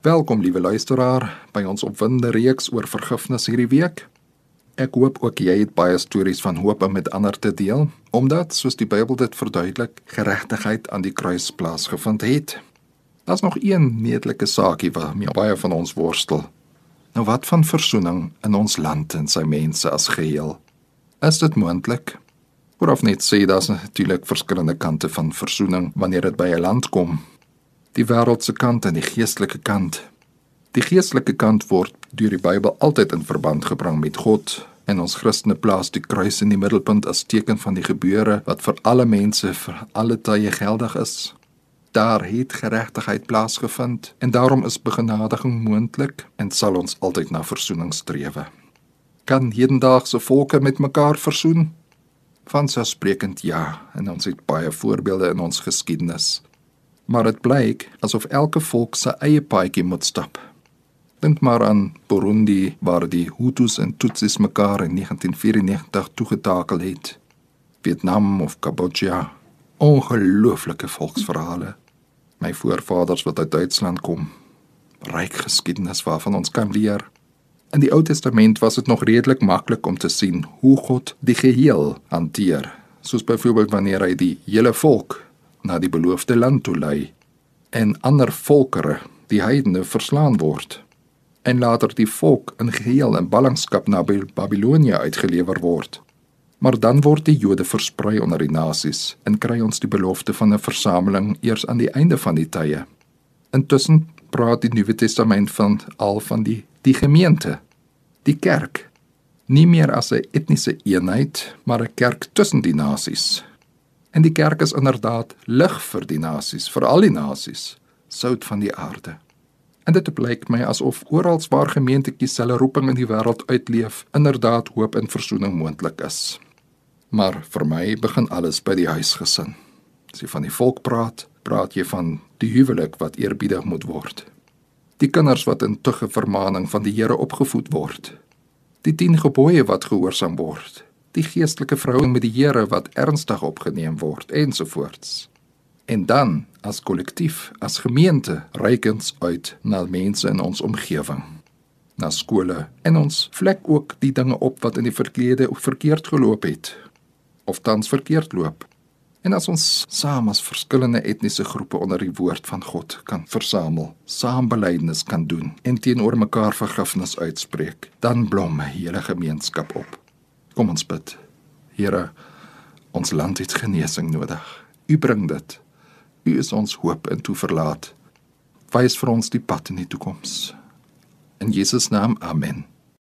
Welkom liewe luisteraar by ons opwindende reeks oor vergifnis hierdie week. Ek hoop ook jy het baie stories van hoop om met ander te deel, omdat soos die Bybel dit verduidelik, geregtigheid aan die kruis plaasgevind het. Daar's nog een netelige saakie waarmee baie van ons worstel. Nou wat van versoening in ons land en sy mense as geheel? Is dit moontlik? Vooraf net sê daar's natuurlik verskillende kante van versoening wanneer dit by 'n land kom die wêreldse kant en die geestelike kant. Die geestelike kant word deur die Bybel altyd in verband gebring met God en ons Christene plaas die kruis in die middelpunt as teken van die gebeure wat vir alle mense vir alle tye geldig is. Daar het geregtigheid plaasgevind en daarom is begenadiging moontlik en sal ons altyd na verzoening strewe. Kan hedendaagse volke met mekaar versoen? Vanselfsprekend ja, en ons het baie voorbeelde in ons geskiedenis maar dit blyk asof elke volk sy eie paadjie moet stap. Dink maar aan Burundi waar die Hutus en Tutsis mekaar in 1994 toegetakel het. Vietnam of Kambodja, ongelooflike volksverhale. My voorvaders wat uit Duitsland kom, ryk geskiedenis waarvan ons kan leer. In die Ou Testament was dit nog redelik maklik om te sien hoe God die geheel hanteer, soos byvoorbeeld wanneer hy die hele volk na die beloofde land toe lei en ander volkere, die heidene verslaan word en later die volk in geheel in ballingskap na Babilonie uitgelewer word. Maar dan word die Jode versprei onder die nasies en kry ons die belofte van 'n versameling eers aan die einde van die tye. Intussen praat die Nuwe Testament van al van die die gemeente, die kerk, nie meer as 'n etniese eenheid, maar 'n kerk tussen die nasies, En die kerk is inderdaad lig vir die nasies, vir al die nasies, sout van die aarde. En dit blyk my asof oral waar gemeentetjies hulle roeping in die wêreld uitleef, inderdaad hoop en verzoening moontlik is. Maar vir my begin alles by die huisgesin. As jy van die volk praat, praat jy van die huwelik wat eerbiedig moet word. Die kinders wat in tugge vermaaning van die Here opgevoed word. Die 10 gebooie wat gehoorsaam word die geestelike verhouding met die Here wat ernstig opgeneem word ensovoorts. En dan as kollektief, as gemeente, reik ons uit na mense in ons omgewing, na skole en ons vlek ook die dinge op wat in die verlede verkeerd geloop het of tans verkeerd loop. En as ons saam as verskillende etniese groepe onder die woord van God kan versamel, saam belydenis kan doen en teenoor mekaar vergifnis uitspreek, dan blom 'n hele gemeenskap op. Kom ons bid. Here, ons land het genesing nodig. U bring dit. U is ons hoop en toeverlaat. Wys vir ons die pad in die toekoms. In Jesus naam. Amen.